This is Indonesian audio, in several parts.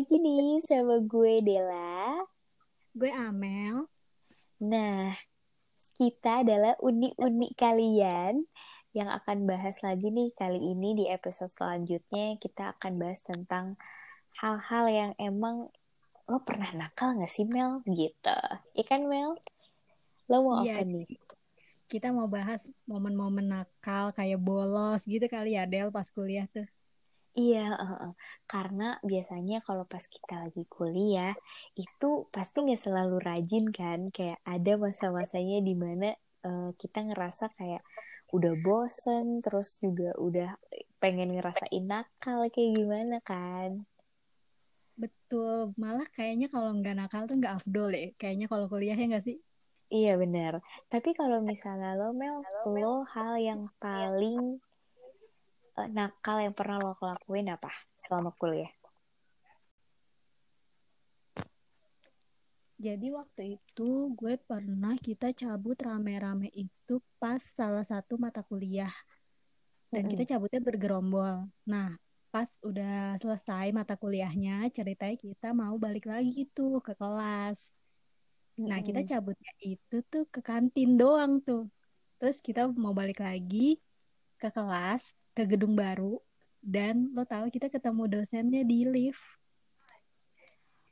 lagi nih sama gue Dela. Gue Amel. Nah, kita adalah uni-uni kalian yang akan bahas lagi nih kali ini di episode selanjutnya kita akan bahas tentang hal-hal yang emang lo pernah nakal gak sih Mel gitu iya kan Mel lo mau Iya, apa nih kita mau bahas momen-momen nakal kayak bolos gitu kali ya Del pas kuliah tuh. Iya uh, uh. karena biasanya kalau pas kita lagi kuliah itu pasti nggak selalu rajin kan kayak ada masa-masanya di mana uh, kita ngerasa kayak udah bosen terus juga udah pengen ngerasain nakal kayak gimana kan Betul, malah kayaknya kalau nggak nakal tuh nggak afdol ya. Kayaknya kalau kuliah ya nggak sih? Iya benar. Tapi kalau misalnya lo Mel, lo hal yang paling nakal yang pernah lo lakuin apa selama kuliah? Jadi waktu itu gue pernah kita cabut rame-rame itu pas salah satu mata kuliah. Dan kita cabutnya bergerombol. Nah, pas udah selesai mata kuliahnya, ceritanya kita mau balik lagi gitu ke kelas. Nah, kita cabutnya itu tuh ke kantin doang tuh. Terus kita mau balik lagi ke kelas, ke gedung baru. Dan lo tahu kita ketemu dosennya di lift.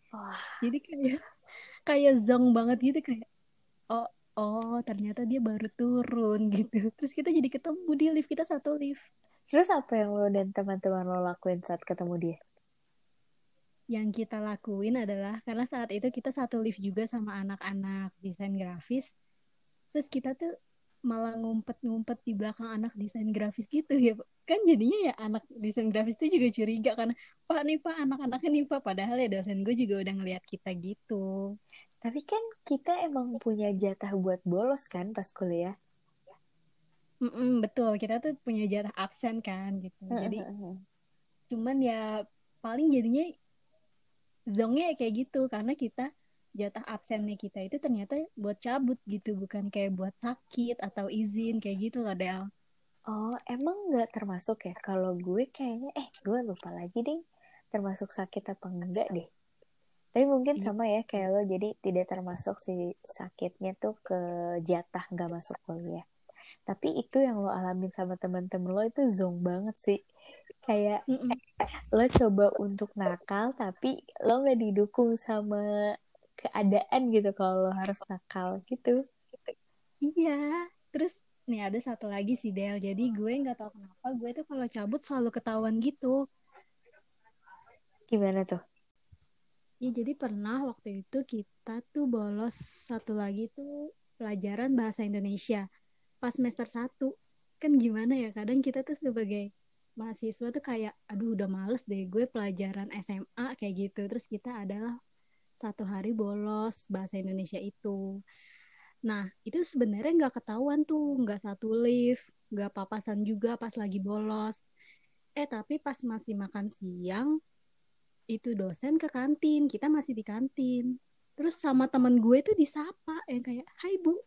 Wah, Jadi kayak kayak zong banget gitu kayak oh oh ternyata dia baru turun gitu. Terus kita jadi ketemu di lift, kita satu lift. terus apa yang lo dan teman-teman lo lakuin saat ketemu dia? Yang kita lakuin adalah karena saat itu kita satu lift juga sama anak-anak desain grafis. Terus kita tuh malah ngumpet-ngumpet di belakang anak desain grafis gitu ya. Kan jadinya ya anak desain grafis tuh juga curiga karena Pak nih Pak anak-anaknya nih Pak. Padahal ya dosen gue juga udah ngeliat kita gitu. Tapi kan kita emang punya jatah buat bolos kan pas kuliah. Mm-mm, betul, kita tuh punya jatah absen kan gitu. Jadi cuman ya paling jadinya zongnya ya kayak gitu karena kita jatah absennya kita itu ternyata buat cabut gitu bukan kayak buat sakit atau izin kayak gitu loh Del. Oh, emang nggak termasuk ya? Kalau gue kayaknya, eh gue lupa lagi deh, termasuk sakit apa enggak deh. Tapi mungkin Iya. sama ya kayak lo, jadi tidak termasuk si sakitnya tuh ke jatah nggak masuk kuliah. Tapi itu yang lo alamin sama teman-teman lo itu zong banget sih. Kayak Mm-mm. lo coba untuk nakal, tapi lo nggak didukung sama keadaan gitu kalau lo harus nakal gitu. Iya. Terus nih ada satu lagi sih Del. Jadi gue nggak tahu kenapa gue tuh kalau cabut selalu ketahuan gitu. Gimana tuh? Ya jadi pernah waktu itu kita tuh bolos satu lagi tuh pelajaran bahasa Indonesia pas semester 1. Kan gimana ya kadang kita tuh sebagai mahasiswa tuh kayak aduh udah males deh gue pelajaran SMA kayak gitu. Terus kita adalah satu hari bolos bahasa Indonesia itu. Nah, itu sebenarnya nggak ketahuan tuh, nggak satu lift, nggak papasan juga pas lagi bolos. Eh, tapi pas masih makan siang, itu dosen ke kantin, kita masih di kantin. Terus sama temen gue tuh disapa, yang kayak, Hai Bu,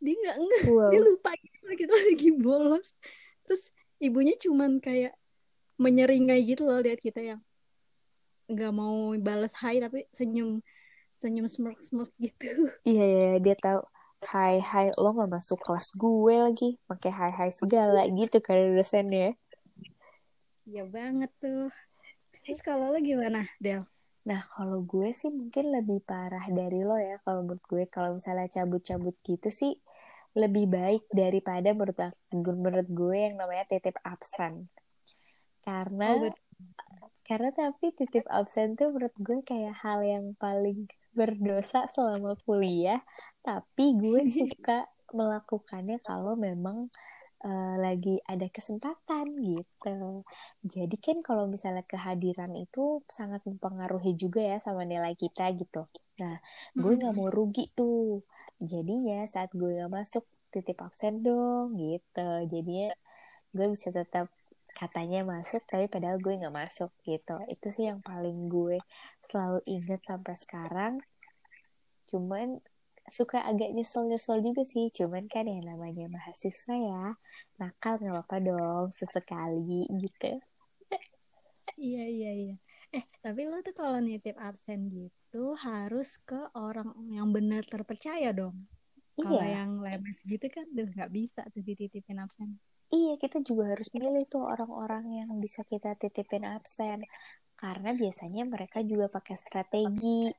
dia nggak Wow. dia lupa gitu kita lagi bolos. Terus ibunya cuman kayak menyeringai gitu loh lihat kita yang nggak mau balas hai tapi senyum senyum smirk smirk gitu. Iya, iya, iya, dia tahu. Hai, hai, lo gak masuk kelas gue lagi. Pakai hai, hai segala gitu kan dosennya. Iya banget tuh. Terus kalau lo gimana, Del? Nah, kalau gue sih mungkin lebih parah dari lo ya. Kalau menurut gue, kalau misalnya cabut-cabut gitu sih, lebih baik daripada menurut, menurut gue yang namanya titip absen. Karena, Oh, karena tapi titip absen tuh menurut gue kayak hal yang paling berdosa selama kuliah. Tapi gue suka melakukannya kalau memang eh, lagi ada kesempatan gitu. Jadi kan kalau misalnya kehadiran itu sangat mempengaruhi juga ya sama nilai kita gitu. Nah, gue nggak mau rugi tuh. Jadinya saat gue nggak masuk titip absen dong gitu. Jadinya gue bisa tetap katanya masuk tapi padahal gue nggak masuk gitu. Itu sih yang paling gue selalu ingat sampai sekarang. Cuman suka agak nyesel-nyesel juga sih cuman kan yang namanya mahasiswa ya nakal nggak apa-apa dong sesekali gitu Iya, iya, iya. eh tapi lo tuh kalau nitip absen gitu harus ke orang yang benar terpercaya dong kalau iya yang lemes gitu kan udah nggak bisa tuh dititipin absen iya kita juga harus milih tuh orang-orang yang bisa kita titipin absen karena biasanya mereka juga pakai strategi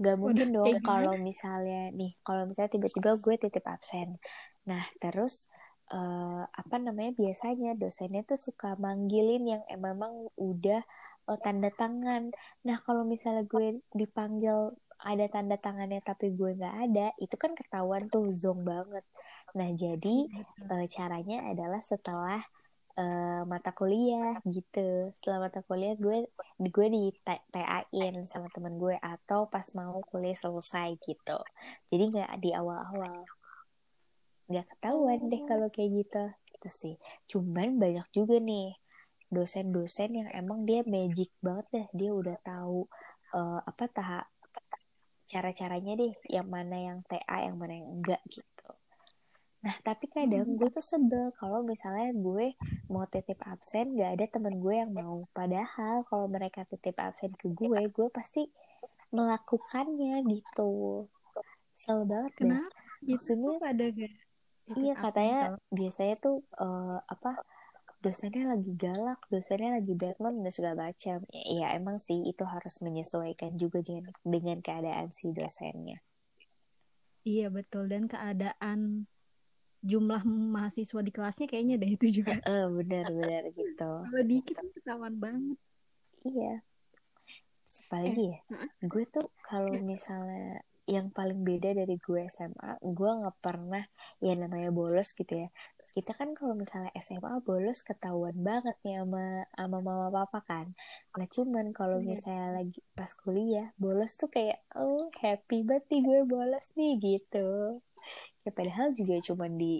Gak mungkin Udah, dong kalau misalnya nih, kalau misalnya tiba-tiba gue titip absen. Nah, terus eh, apa namanya biasanya dosennya tuh suka manggilin yang emang udah eh, tanda tangan. Nah, kalau misalnya gue dipanggil ada tanda tangannya tapi gue nggak ada, itu kan ketahuan tuh zong banget. Nah, jadi eh, caranya adalah setelah eh, mata kuliah gitu. Setelah mata kuliah gue gue di TA-in sama temen gue atau pas mau kuliah selesai gitu. Jadi nggak di awal-awal nggak ketahuan deh Oh. kalau kayak gitu. Gitu sih. Cuman banyak juga nih dosen-dosen yang emang dia magic banget deh. Dia udah tahu eh, apa tahap cara-caranya deh yang mana yang TA yang mana yang enggak gitu. Nah, tapi kadang gue tuh sebel kalau misalnya gue mau titip absen gak ada temen gue yang mau. Padahal kalau mereka titip absen ke gue, gue pasti melakukannya gitu. Kesel banget deh. kenapa gitu Maksudnya, pada gak iya absen katanya kalau biasanya tuh eh, apa dosennya lagi galak, dosennya lagi bad mood dan segala macam. Ya emang sih itu harus menyesuaikan juga dengan, dengan keadaan si dosennya. iya betul dan keadaan jumlah mahasiswa di kelasnya kayaknya deh itu juga Eh benar-benar gitu. kalau dikit kan ketahuan banget Iya. Apalagi ya, gue tuh kalau misalnya yang paling beda dari gue SMA, gue nggak pernah ya namanya bolos gitu ya. Kita kan kalau misalnya SMA bolos ketahuan banget nih sama sama mama papa kan. Nah cuman kalau Iya. misalnya lagi pas kuliah bolos tuh kayak oh happy banget nih gue bolos nih gitu. Ya padahal juga cuman di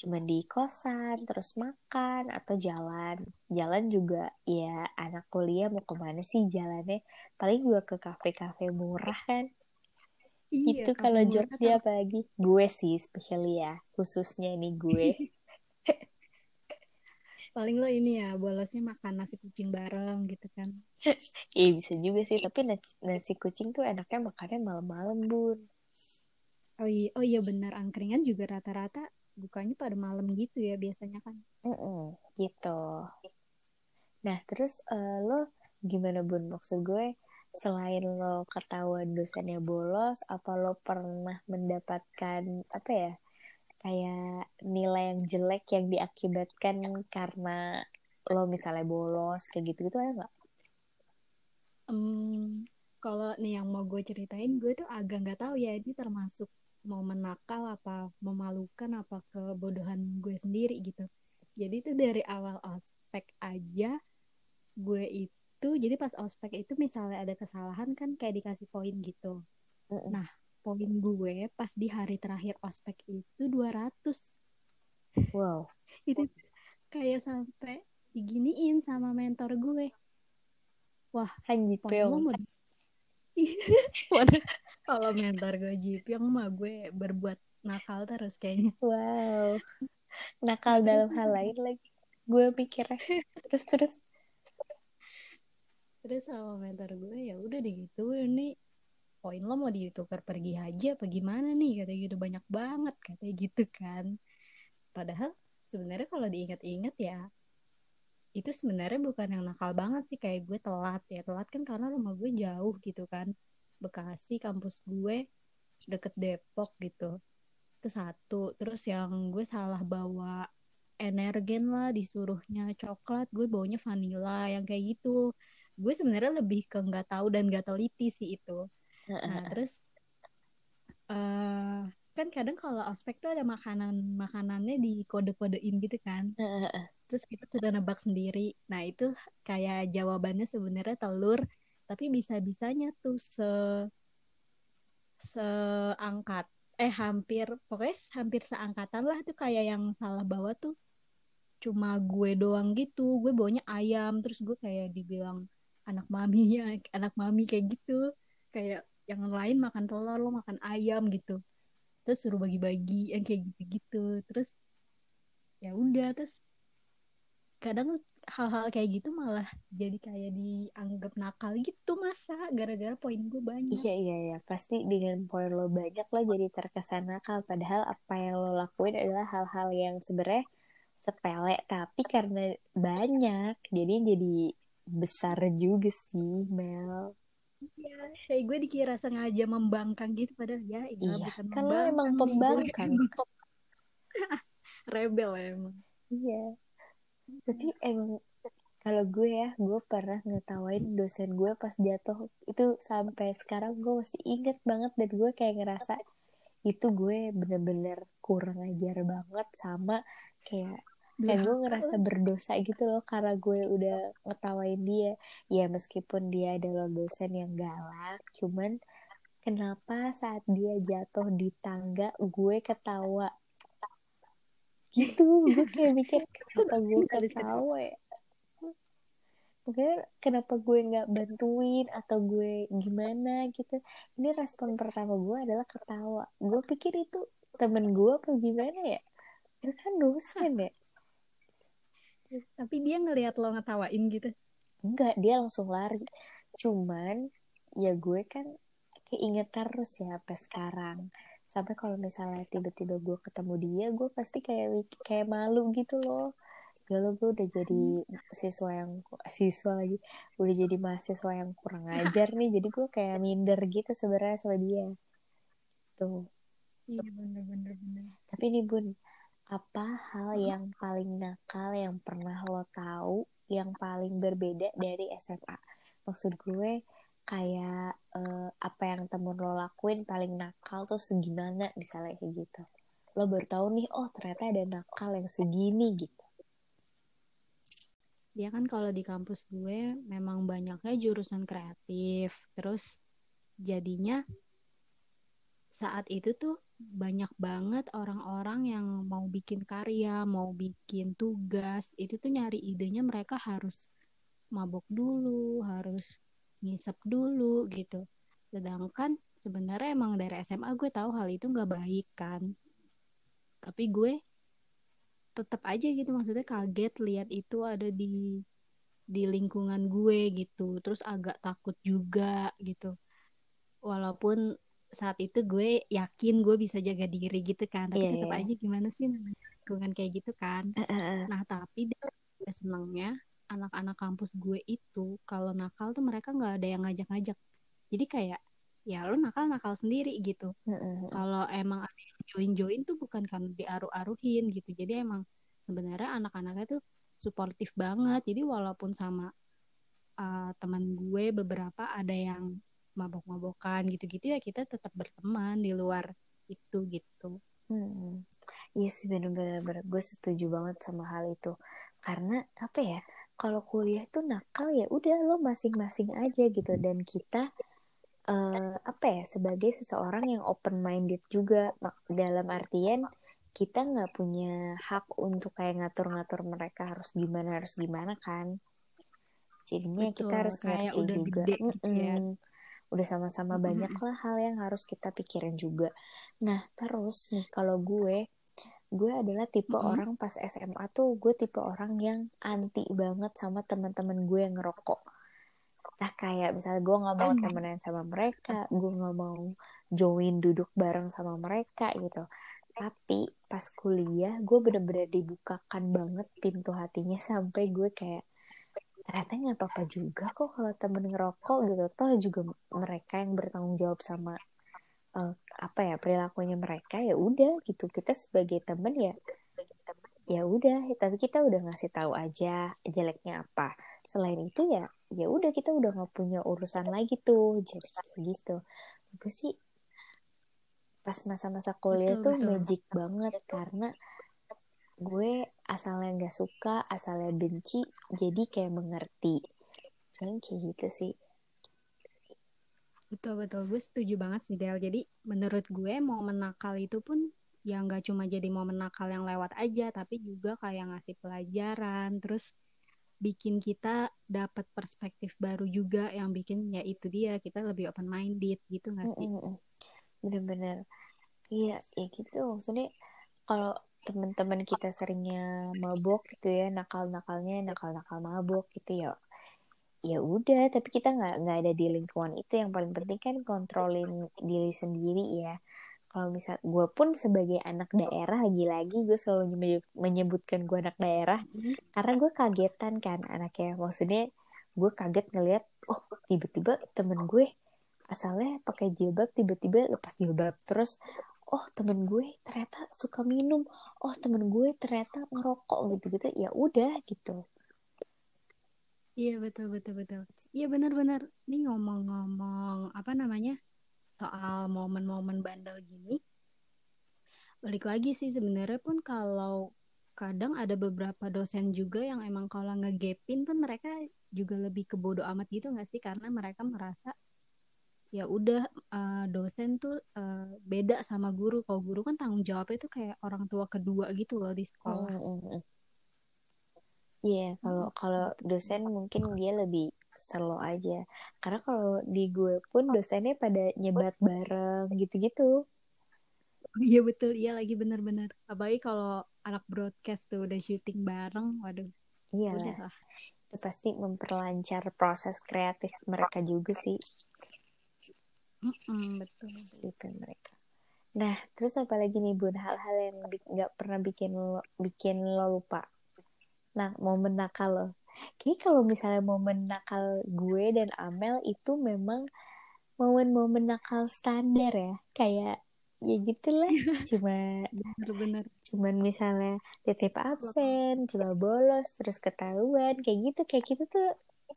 cuman di kosan terus makan atau jalan. Jalan juga ya anak kuliah mau ke mana sih jalannya? Paling juga ke kafe-kafe murah kan? Iya itu kalau Jogja atau apalagi. Gue sih especially ya. Khususnya nih gue. Paling lo ini ya bolosnya makan nasi kucing bareng gitu kan. Iya bisa juga sih. Tapi nasi, nasi kucing tuh enaknya makannya malam-malam bun oh iya oh iya benar angkringan juga rata-rata bukanya pada malam gitu ya biasanya kan. Mm-mm, gitu. Nah terus eh, lo gimana bun? Maksud gue selain lo ketahuan dosennya bolos apa lo pernah mendapatkan apa ya kayak nilai yang jelek yang diakibatkan karena lo misalnya bolos kayak gitu gitu ada nggak? Em, kalau nih yang mau gue ceritain gue tuh agak nggak tahu ya ini termasuk momen nakal apa memalukan apa kebodohan gue sendiri gitu. Jadi itu dari awal ospek aja gue itu jadi pas ospek itu misalnya ada kesalahan kan kayak dikasih poin gitu. Mm-mm. nah poin gue pas di hari terakhir ospek itu 200 Wow, itu kayak sampai diginiin sama mentor gue. Wah Hanji poin lo mau kalau mentor gue Jipyong mah gue berbuat nakal terus kayaknya. Wow, nakal dalam hal lain lagi. Gue mikirnya terus terus. Terus sama mentor gue ya udah deh gitu ini poin lo mau ditukar pergi haji apa gimana nih kata gitu banyak banget katanya gitu kan. Padahal sebenarnya kalau diingat-ingat ya itu sebenarnya bukan yang nakal banget sih kayak gue telat ya. Telat kan karena rumah gue jauh gitu kan. Bekasi kampus gue deket Depok gitu. Itu satu. Terus yang gue salah bawa energen lah disuruhnya coklat gue baunya vanilla yang kayak gitu. Gue sebenarnya lebih ke nggak tahu dan nggak teliti sih itu. Nah terus eh kan kadang kalau ospek tuh ada makanan makanannya di kode-kodein gitu kan. Terus kita sudah nebak sendiri. Nah itu kayak jawabannya sebenarnya telur tapi bisa-bisanya tuh se seangkat eh hampir pokoknya hampir seangkatan lah. Tuh kayak yang salah bawa tuh. Cuma gue doang gitu. Gue baunya ayam. Terus gue kayak dibilang anak mami ya anak mami kayak gitu. Kayak yang lain makan telur lo makan ayam gitu terus suruh bagi-bagi yang kayak gitu-gitu. Terus ya udah terus kadang hal-hal kayak gitu malah jadi kayak dianggap nakal gitu masa gara-gara poin gue banyak. Iya iya iya. Pasti dengan poin lo banyak lo jadi terkesan nakal. Padahal apa yang lo lakuin adalah hal-hal yang sebenarnya sepele tapi karena banyak jadi jadi besar juga sih Mel Iya, kayak gue dikira sengaja membangkang gitu padahal ya iya bukan kalau emang pembangkang. rebel emang. Iya. Tapi emang kalau gue ya gue pernah ngetawain dosen gue pas jatuh. Itu sampai sekarang gue masih inget banget dan gue kayak ngerasa itu gue bener-bener kurang ajar banget sama kayak kayak gue ngerasa berdosa gitu loh karena gue udah ngetawain dia. Ya meskipun dia adalah dosen yang galak cuman kenapa saat dia jatuh di tangga gue ketawa? Gitu gue kayak mikir kenapa gue ketawa ya? Mungkin kenapa gue nggak bantuin atau gue gimana gitu? Ini respon pertama gue adalah ketawa. Gue pikir itu temen gue apa gimana ya? Itu kan dosen ya tapi dia ngelihat lo ngetawain gitu? Enggak dia langsung lari. Cuman ya gue kan keinget terus ya sampai sekarang. Sampai kalau misalnya tiba-tiba gue ketemu dia gue pasti kayak kayak malu gitu loh. Galau gue udah jadi siswa yang siswa lagi. Udah jadi mahasiswa yang kurang ajar nih. Jadi gue kayak minder gitu sebenarnya sama dia. Tuh. Iya bener-bener bener. Tapi nih bun apa hal yang paling nakal yang pernah lo tahu yang paling berbeda dari SMA maksud gue kayak uh, apa yang temen lo lakuin paling nakal tuh segimana misalnya kayak gitu. Lo baru tahu nih oh ternyata ada nakal yang segini gitu. Dia kan kalau di kampus gue memang banyaknya jurusan kreatif. Terus jadinya saat itu tuh banyak banget orang-orang yang mau bikin karya mau bikin tugas itu tuh nyari idenya mereka harus mabok dulu harus ngisep dulu gitu. Sedangkan sebenarnya emang dari SMA gue tahu hal itu nggak baik kan. Tapi gue tetap aja gitu maksudnya kaget lihat itu ada di di lingkungan gue gitu. Terus agak takut juga gitu. Walaupun saat itu gue yakin gue bisa jaga diri gitu kan tapi yeah, tetap yeah. aja gimana sih lingkungan kayak gitu kan uh, uh. nah tapi dia senangnya anak-anak kampus gue itu kalau nakal tuh mereka nggak ada yang ngajak-ngajak jadi kayak ya lo nakal nakal sendiri gitu uh, uh. kalau emang ada yang join-join tuh bukan karena diaruh-aruhin gitu jadi emang sebenarnya anak-anaknya tuh suportif banget jadi walaupun sama uh, teman gue beberapa ada yang mabok-mabokan gitu-gitu ya kita tetap berteman di luar itu gitu. Hmm. iya sih bener-bener gue setuju banget sama hal itu. Karena apa ya kalau kuliah tuh nakal ya udah lo masing-masing aja gitu. Dan kita uh, apa ya sebagai seseorang yang open minded juga dalam artian kita nggak punya hak untuk kayak ngatur-ngatur mereka harus gimana harus gimana kan. Jadinya Betul, kita harus ngerti udah juga. gede, mm -mm. Ya. Udah sama-sama mm -hmm. banyak lah hal yang harus kita pikirin juga. Nah terus nih kalau gue gue adalah tipe mm -hmm. orang pas SMA tuh gue tipe orang yang anti banget sama teman-teman gue yang ngerokok. Nah kayak misalnya gue nggak mau temenan sama mereka gue nggak mau join duduk bareng sama mereka gitu. Tapi pas kuliah gue bener-bener dibukakan banget pintu hatinya sampai gue kayak ternyata nggak apa-apa juga kok kalau temen ngerokok gitu. Toh juga mereka yang bertanggung jawab sama uh, apa ya perilakunya mereka ya udah gitu. Kita sebagai temen ya ya udah. Tapi kita udah ngasih tahu aja jeleknya apa. Selain itu ya ya udah kita udah nggak punya urusan lagi tuh. Jadi gitu. Gue sih pas masa-masa kuliah betul, tuh betul. magic banget karena gue asalnya nggak suka asalnya benci jadi kayak mengerti. Kayak gitu sih. Betul betul. Gue setuju banget sih Del. Jadi menurut gue mau menakal itu pun ya nggak cuma jadi mau menakal yang lewat aja tapi juga kayak ngasih pelajaran terus bikin kita dapat perspektif baru juga yang bikin ya itu dia kita lebih open minded gitu nggak sih? Bener-bener. Iya ya gitu. Maksudnya kalau teman-teman kita seringnya mabok gitu ya nakal-nakalnya nakal-nakal mabok gitu ya. Ya udah tapi kita nggak nggak ada di lingkungan itu. Yang paling penting kan kontrolin diri sendiri ya. Kalau misal gue pun sebagai anak daerah lagi-lagi gue selalu menyebutkan gue anak daerah hmm. karena gue kagetan kan anaknya. Maksudnya gue kaget ngeliat oh tiba-tiba temen gue asalnya pakai jilbab tiba-tiba lepas jilbab. Terus oh temen gue ternyata suka minum oh temen gue ternyata ngerokok gitu-gitu ya udah gitu Iya betul betul betul. Iya benar-benar. Nih ngomong-ngomong apa namanya soal momen-momen bandel gini, balik lagi sih sebenarnya pun kalau kadang ada beberapa dosen juga yang emang kalau ngegepin pun mereka juga lebih ke bodoh amat gitu nggak sih karena mereka merasa ya udah uh, dosen tuh uh, beda sama guru kalau guru kan tanggung jawabnya tuh kayak orang tua kedua gitu loh di sekolah. Mm -hmm. Iya, yeah, kalau kalau dosen mungkin dia lebih slow aja. Karena kalau di gue pun dosennya pada nyebat bareng gitu-gitu. Iya betul, iya lagi benar-benar. Apalagi kalau anak broadcast tuh udah syuting bareng, waduh. Iya lah. Itu pasti memperlancar proses kreatif mereka juga sih. Mm -mm, betul. Itu mereka. Nah, terus apa lagi nih bun? Hal-hal yang nggak pernah bikin lo bikin lo lupa? nah momen nakal loh Kayaknya kalau misalnya momen nakal gue dan Amel itu memang momen-momen nakal standar ya. Kayak ya gitulah. Cuma benar-benar cuman misalnya titip absen coba bolos terus ketahuan kayak gitu. Kayak gitu tuh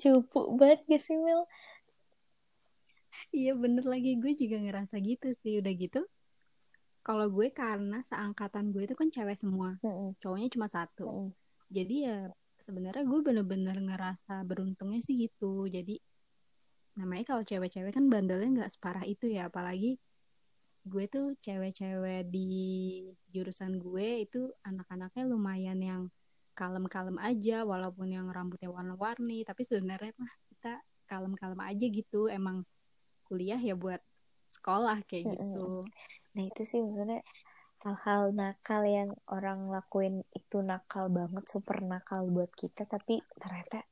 cupu banget gak sih Mel iya bener lagi. Gue juga ngerasa gitu sih. Udah gitu kalau gue karena seangkatan gue itu kan cewek semua. Mm -mm. cowoknya cuma satu. Mm -mm jadi ya sebenarnya gue bener-bener ngerasa beruntungnya sih gitu. Jadi namanya kalau cewek-cewek kan bandelnya nggak separah itu ya. Apalagi gue tuh cewek-cewek di jurusan gue itu anak-anaknya lumayan yang kalem-kalem aja walaupun yang rambutnya warna-warni. Tapi sebenarnya mah kita kalem-kalem aja gitu. Emang kuliah ya buat sekolah kayak gitu. Nah itu sih maksudnya hal-hal nakal yang orang lakuin itu nakal banget super nakal buat kita tapi ternyata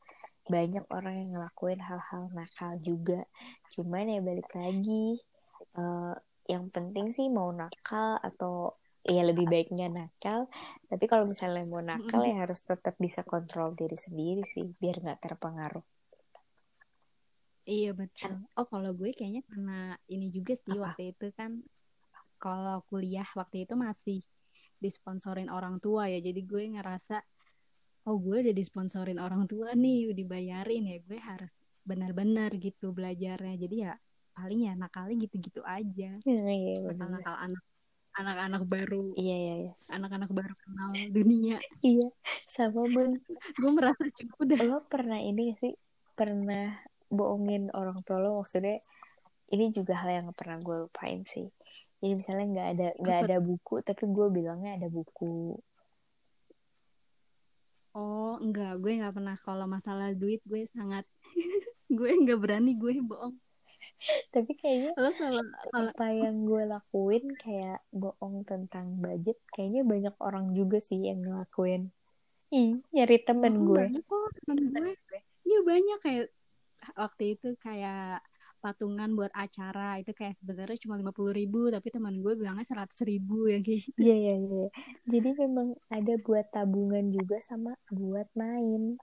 banyak orang yang ngelakuin hal-hal nakal juga. Cuman ya balik lagi uh, yang penting sih mau nakal atau ya lebih baiknya nakal. Tapi kalau misalnya mau nakal ya harus tetap bisa kontrol diri sendiri sih biar nggak terpengaruh iya betul. Oh kalau gue kayaknya karena ini juga sih Apa? waktu itu kan kalau kuliah waktu itu masih disponsorin orang tua ya. Jadi gue ngerasa oh gue udah disponsorin orang tua nih dibayarin ya. Gue harus benar-benar gitu belajarnya. Jadi ya paling ya nakalnya gitu-gitu aja. Iya, iya, nakal anak anak-anak baru. Iya iya iya. Anak-anak baru kenal dunia. Iya sama bun. Gue merasa cukup dah lo pernah ini sih? Pernah bohongin orang tua lo maksudnya ini juga hal yang pernah gue lupain sih. Jadi misalnya nggak ada nggak ada buku tapi gue bilangnya ada buku. Oh enggak. Gue nggak pernah. Kalau masalah duit gue sangat gue nggak berani gue bohong. Tapi kayaknya Lo kalau, kalau apa yang gue lakuin kayak bohong tentang budget kayaknya banyak orang juga sih yang ngelakuin. Ih nyari temen oh, gue. banyak kok temen gue. Iya banyak kayak waktu itu kayak patungan buat acara itu kayak sebenarnya cuma lima puluh ribu tapi teman gue bilangnya seratus ribu ya gitu. Iya iya iya. Jadi memang ada buat tabungan juga sama buat main.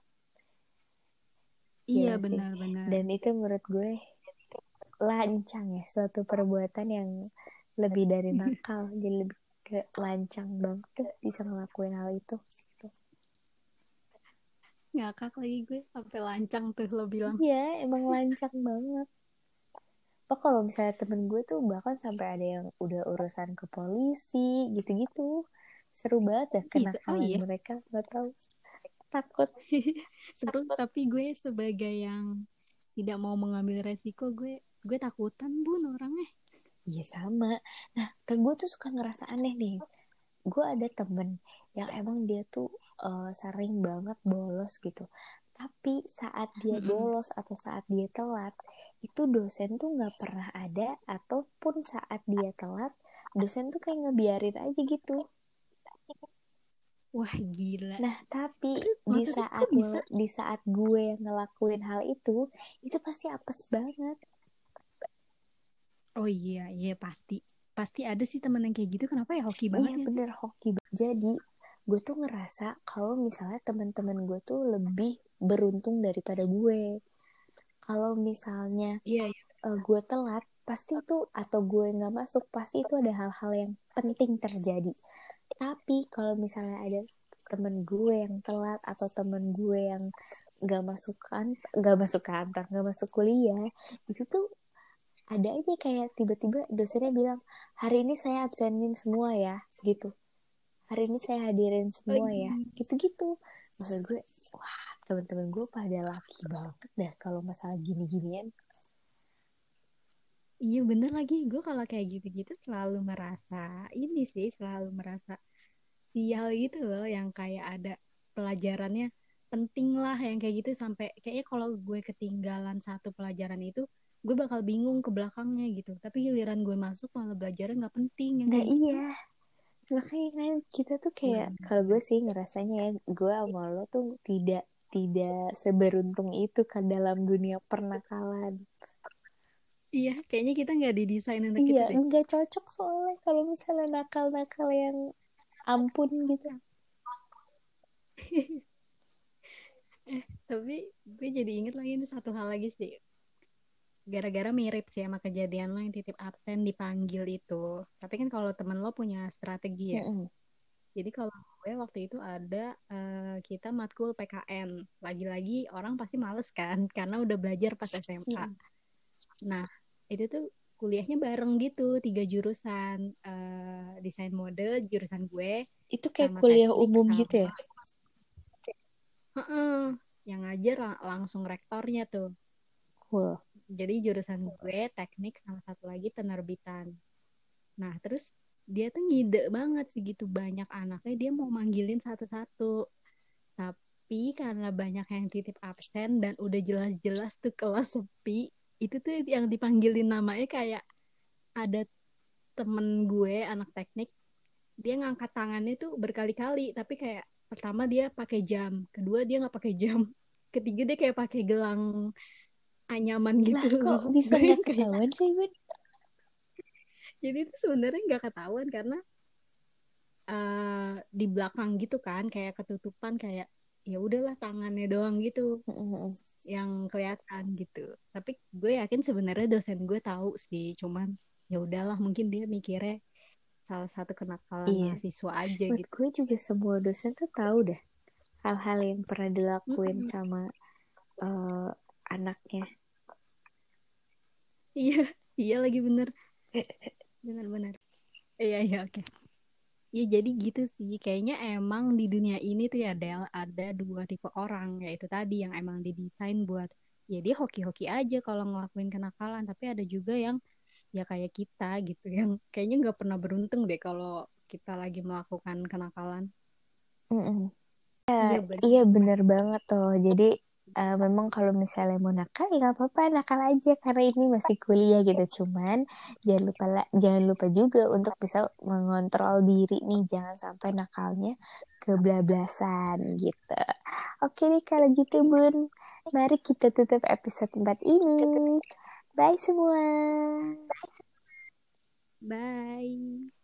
Iya benar-benar dan itu menurut gue lancang ya suatu perbuatan yang lebih dari nakal. Jadi lebih ke lancang banget bisa ngelakuin hal itu ngakak lagi gue sampai lancang tuh lo bilang. Iya emang lancang banget. Apa kalau misalnya temen gue tuh bahkan sampai ada yang udah urusan ke polisi gitu-gitu. Seru banget ya kena gitu, oh iya. mereka nggak tahu takut. Seru tapi gue sebagai yang tidak mau mengambil resiko gue gue takutan bun orangnya. Iya sama. Nah gue tuh suka ngerasa aneh nih. Gue ada temen yang emang dia tuh uh, sering banget bolos gitu tapi saat dia bolos atau saat dia telat itu dosen tuh nggak pernah ada ataupun saat dia telat dosen tuh kayak ngebiarin aja gitu wah gila Nah, tapi Terus, di maksudnya saat bisa? di saat gue yang ngelakuin hal itu, itu pasti apes banget. oh iya iya pasti pasti ada sih temen yang kayak gitu kenapa ya hoki banget Iya ya sih? bener hoki. banget. Jadi gue tuh ngerasa kalau misalnya teman-teman gue tuh lebih beruntung daripada gue. Kalau misalnya iya iya eh, gue telat, pasti itu atau gue nggak masuk, pasti itu ada hal-hal yang penting terjadi. Tapi kalau misalnya ada temen gue yang telat atau temen gue yang nggak masuk kan, nggak masuk kantor, nggak masuk kuliah, itu tuh ada aja kayak tiba-tiba dosennya bilang hari ini saya absenin semua ya, gitu. Hari ini saya hadirin semua ya, iya. gitu-gitu. Maksud gue, wah temen-temen gue pada laki banget dah kalau masalah gini-ginian. Iya bener lagi gue kalau kayak gitu-gitu selalu merasa ini sih selalu merasa sial gitu loh yang kayak ada pelajarannya penting lah yang kayak gitu sampai kayaknya kalau gue ketinggalan satu pelajaran itu gue bakal bingung ke belakangnya gitu tapi giliran gue masuk malah belajarnya nggak penting yang Nah kayak gitu. Makanya kan kita tuh kayak Bener. kalau gue sih ngerasanya ya gue sama lo tuh tidak tidak seberuntung itu kan dalam dunia pernakalan. iya kayaknya kita nggak didesain untuk itu Iya, deh nggak cocok soalnya kalau misalnya nakal-nakal yang ampun gitu. tapi gue jadi inget lagi nih satu hal lagi sih gara-gara mirip sih sama kejadian lo yang titip absen dipanggil itu tapi kan kalau temen lo punya strategi ya Mm-mm. jadi kalau gue waktu itu ada eh, kita matkul PKN lagi-lagi orang pasti males kan karena udah belajar pas SMA Mm. nah itu tuh kuliahnya bareng gitu tiga jurusan eh, desain mode jurusan gue Itu kayak kuliah teknik umum sama gitu ya? Heeh, yang ngajar lang- langsung rektornya tuh Cool. Jadi jurusan gue teknik sama satu lagi penerbitan. Nah terus dia tuh ngide banget segitu banyak anaknya dia mau manggilin satu-satu. Tapi karena banyak yang titip absen dan udah jelas-jelas tuh kelas sepi itu tuh yang dipanggilin namanya kayak ada temen gue anak teknik dia ngangkat tangannya tuh berkali-kali tapi kayak pertama dia pakai jam kedua dia nggak pakai jam ketiga dia kayak pakai gelang anyaman Lah gitu kok bisa nggak ketahuan sih, Bun? jadi itu sebenarnya nggak ketahuan karena eh, di belakang gitu kan kayak ketutupan kayak ya udahlah tangannya doang gitu yang kelihatan gitu tapi gue yakin sebenarnya dosen gue tahu sih cuman ya udahlah mungkin dia mikirnya salah satu kenakalan Iya. mahasiswa aja Menurut gitu gue juga semua dosen tuh tahu dah hal-hal yang pernah dilakuin Mm-mm. sama eh, anaknya. Iya iya lagi bener bener-bener iya iya oke Ya jadi gitu sih, kayaknya emang di dunia ini tuh ya Del ada dua tipe orang, yaitu tadi yang emang didesain buat ya dia hoki-hoki aja kalau ngelakuin kenakalan, tapi ada juga yang ya kayak kita gitu yang kayaknya nggak pernah beruntung deh kalau kita lagi melakukan kenakalan. Mm-mm. Iya bener. Iya bener banget tuh. Jadi eh, memang kalau misalnya mau nakal ya nggak apa-apa nakal aja karena ini masih kuliah gitu. Cuman jangan lupa jangan lupa juga untuk bisa mengontrol diri nih jangan sampai nakalnya kebablasan gitu. Oke nih kalau gitu Bun. Mari kita tutup episode 4 ini. Bye semua. Bye.